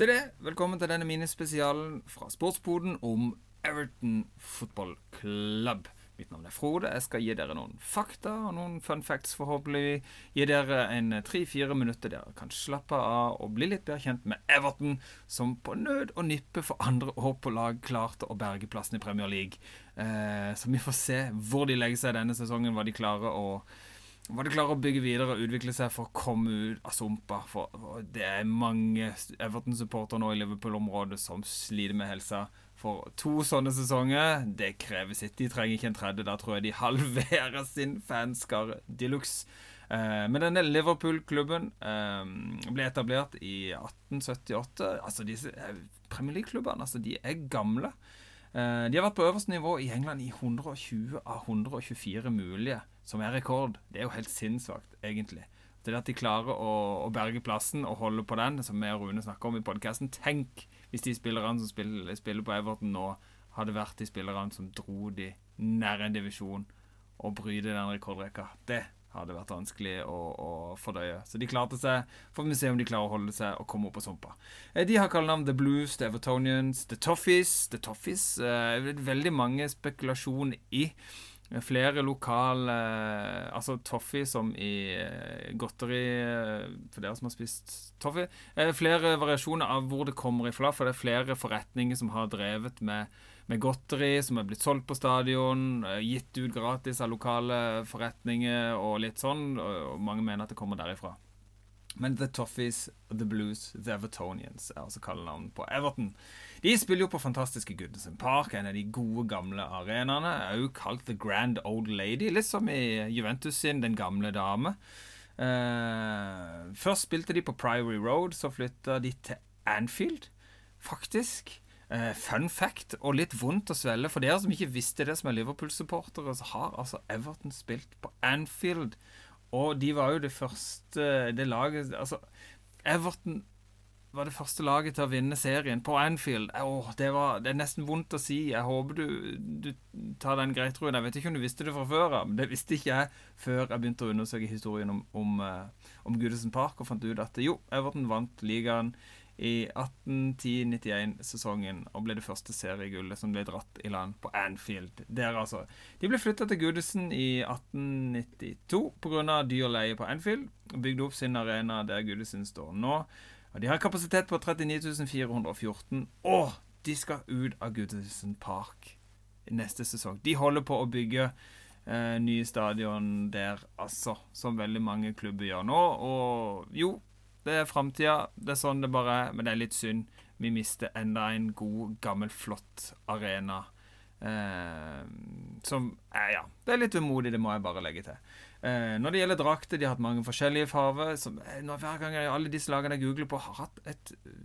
Se det! Velkommen til denne minispesialen fra Sportsboden om Everton Football Club. Mitt navn er Frode. Jeg skal gi dere noen fakta og noen fun facts. Forhåpentlig gi dere en tre-fire minutter dere kan slappe av og bli litt bedre kjent med Everton, som på nød og nippe for andre år på lag klarte å berge plassen i Premier League. Eh, så vi får se hvor de legger seg denne sesongen, hva de klarer å hva de klarer å bygge videre og utvikle seg for å komme ut av sumpa. For, det er mange Everton-supportere nå i Liverpool-området som sliter med helsa. For to sånne sesonger, det krever sitt. De trenger ikke en tredje. Da tror jeg de halverer sin fanskare de luxe. Eh, men denne Liverpool-klubben eh, ble etablert i 1878. Altså disse Premier League-klubbene altså, de er gamle. Eh, de har vært på øverste nivå i England i 120 av 124 mulige, som er rekord. Det er jo helt sinnssvakt, egentlig. Det at de klarer å, å, berge plassen og holde på den, som vi og Rune snakker om i podkasten. Tenk hvis de spillerne som spiller, spiller, på Everton nå, hadde vært de spillerne som dro de nær en divisjon og bryte den rekordrekka. Det hadde vært vanskelig å, å, fordøye. Så de klarte seg. Får vi se om de klarer å holde seg og komme opp på sumpa. Eh, de har kallenavn The Blues, The Evertonians, The Toffees. The Toffees eh, veldig mange spekulasjon i. Flere lokale eh, Altså toffee som i eh, godteri eh, For dere som har spist toffee. Flere variasjoner av hvor det kommer ifra. For det er flere forretninger som har drevet med, med godteri som er blitt solgt på stadion. Gitt ut gratis av lokale forretninger og litt sånn. Og mange mener at det kommer derifra. Men The Toffees, The Blues, The Evertonians er altså kallenavn på Everton. De spiller jo på fantastiske Goodison Park, en av de gode, gamle arenaene. Jo kalt The Grand Old Lady, litt som i Juventus sin Den gamle dame. Uh, først spilte de på Priory Road, så flytta de til Anfield, faktisk. Uh, fun fact, og litt vondt å svelle. For dere som ikke visste det, som er Liverpool-supportere, så har altså Everton spilt på Anfield. Og de var jo det første Det laget Altså, Everton var det første laget til å vinne serien på Anfield. Åh, det, var, det er nesten vondt å si. Jeg håper du, du tar den greit, Rune. Jeg vet ikke om du visste det fra før av, det visste ikke jeg før jeg begynte å undersøke historien om, om, uh, om Goodison Park og fant ut at jo, Everton vant ligaen i 1810-91-sesongen og ble det første seriegullet som ble dratt i land på Anfield. Der altså. De ble flytta til Goodison i 1892 pga. dyr leie på Anfield. og Bygde opp sin arena der Goodison står nå. Og De har kapasitet på 39.414, og de skal ut av Goodison Park neste sesong. De holder på å bygge eh, nye stadion der, altså. Som veldig mange klubber gjør nå. Og jo, det er framtida. Det er sånn det bare er. Men det er litt synd. Vi mister enda en god, gammel, flott arena. Eh, som eh, Ja, det er litt vemodig, det må jeg bare legge til. Eh, når det gjelder drakter, de har hatt mange forskjellige farger. Som, eh, hver gang jeg, alle disse lagene jeg googler på, har hatt et eh,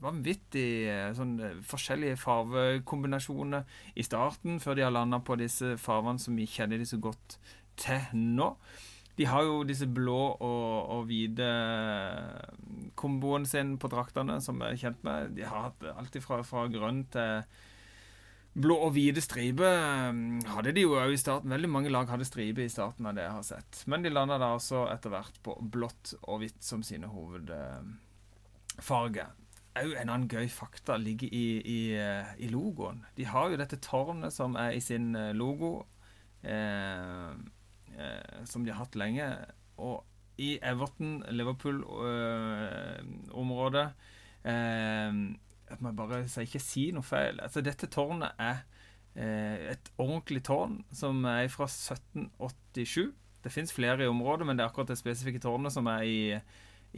vanvittig eh, sånn forskjellige farvekombinasjoner i starten, før de har landa på disse farvene som vi kjenner de så godt til nå. De har jo disse blå og, og hvite komboen sin på draktene, som vi er kjent med. De har hatt alt fra, fra grønn til blå og hvite striper. Hadde de jo òg i starten. Veldig mange lag hadde striper i starten av det jeg har sett. Men de landa da også etter hvert på blått og hvitt som sine hovedfarger. Òg en annen gøy fakta ligger i, i, i, logoen. De har jo dette tårnet som er i sin logo. Eh, eh, som de har hatt lenge. Og i Everton-Liverpool-området eh, Jeg må bare sier ikke si noe feil. Altså, dette tårnet er eh, et ordentlig tårn som er fra 1787. Det fins flere i området, men det er akkurat det spesifikke tårnet som er i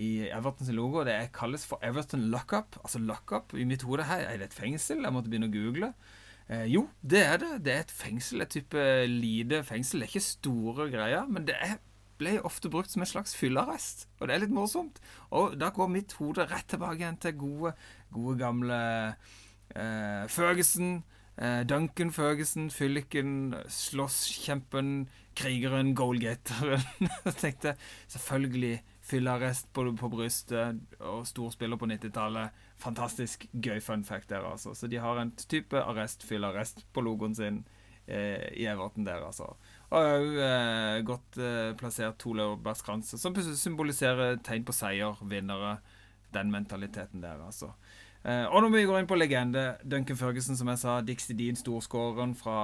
i Evertons logo. Det kalles for Everton Lockup. Altså lockup i mitt hode her. Er det et fengsel? Jeg måtte begynne å google. Eh, jo, det er det. Det er et fengsel. Et type lite fengsel. Det er ikke store greier, men det er, ble ofte brukt som en slags fyllearrest. Og det er litt morsomt. Og da går mitt hode rett tilbake igjen til gode, gode gamle eh, Føgesen. Eh, Duncan Føgesen, fylliken, slåsskjempen, krigeren, goalgateren. Jeg tenkte selvfølgelig fyllearrest på, på brystet og storspiller på 90-tallet. Fantastisk gøy fun fact der, altså. Så de har en type arrest, fyllearrest, på logoen sin eh, i Everton der, altså. Og òg eh, godt eh, plassert to laurbærskranser, som symboliserer tegn på seier, vinnere. den mentaliteten der, altså. Eh, og når vi går inn på legende, Duncan Ferguson, som jeg sa, Dixie Dean, storskåreren fra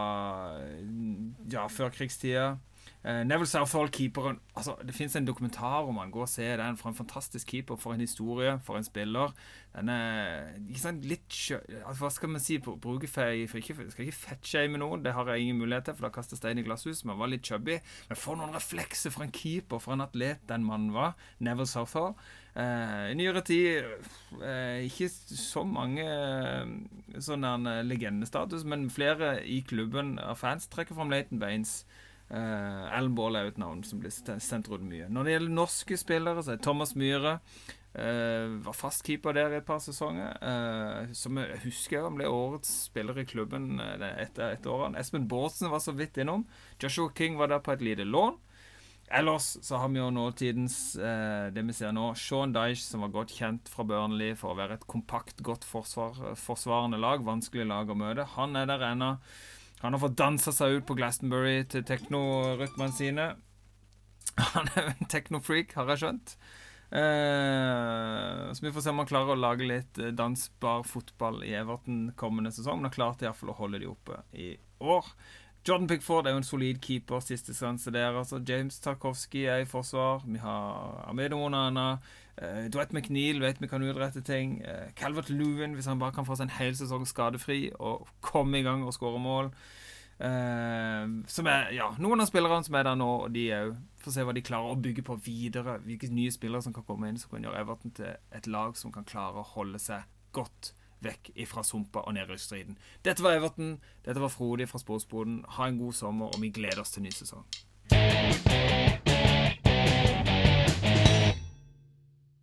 ja, førkrigstida. Uh, Neville Southall, keeperen altså, Det fins en dokumentar om han. Gå og se den. For en fantastisk keeper. For en historie. For en spiller. Den er ikke sant, litt altså, Hva skal man si? Bruke feil for ikke, Skal ikke fettshame noen, det har jeg ingen mulighet til, for da kaster stein i glasshus. Man var litt chubby. Men for noen reflekser for en keeper, for en atlet den mannen var. Neville Southall. Uh, I nyere tid uh, ikke så mange uh, sånn legendestatus, men flere i klubben av fans trekker fram Leighton Baines. Uh, Ellen Ball er jo et navn som blir sendt rundt mye. Når det gjelder norske spillere, så er Thomas Myhre uh, var fastkeeper der i et par sesonger. Uh, som jeg husker han ble årets spiller i klubben etter et år. Espen Bårdsen var så vidt innom. Joshua King var der på et lite lån. Ellers så har vi jo nåtidens eh, det vi ser nå, Sean Dyche, som var godt kjent fra Burnley for å være et kompakt, godt forsvar, forsvarende lag. Vanskelig lag å møte. Han er der ennå. Han har fått dansa seg ut på Glastonbury til teknorytmene sine. Han er jo en teknofreak, har jeg skjønt. Eh, så vi får se om han klarer å lage litt eh, dansbar fotball i Everton kommende sesong. Men har klart iallfall å holde de oppe i år. Jordan Pickford er jo en solid keeper, siste skanse. Altså James Tarkovsky er i forsvar. Vi har Amedo Onana. Uh, Dwight McNeil vet vi kan utrette ting. Uh, Calvert Lewin, hvis han bare kan få seg en hel sesong skadefri og komme i gang og skåre mål. Uh, som er, ja, Noen av spillerne som er der nå, og de òg. Får se hva de klarer å bygge på videre. Hvilke nye spillere som kan komme inn som kan gjøre Everton til et lag som kan klare å holde seg godt vekk ifra sumpa og nedrykksstriden. Dette var Everton. Dette var Frode fra Sportsboden. Ha en god sommer, og vi gleder oss til ny sesong.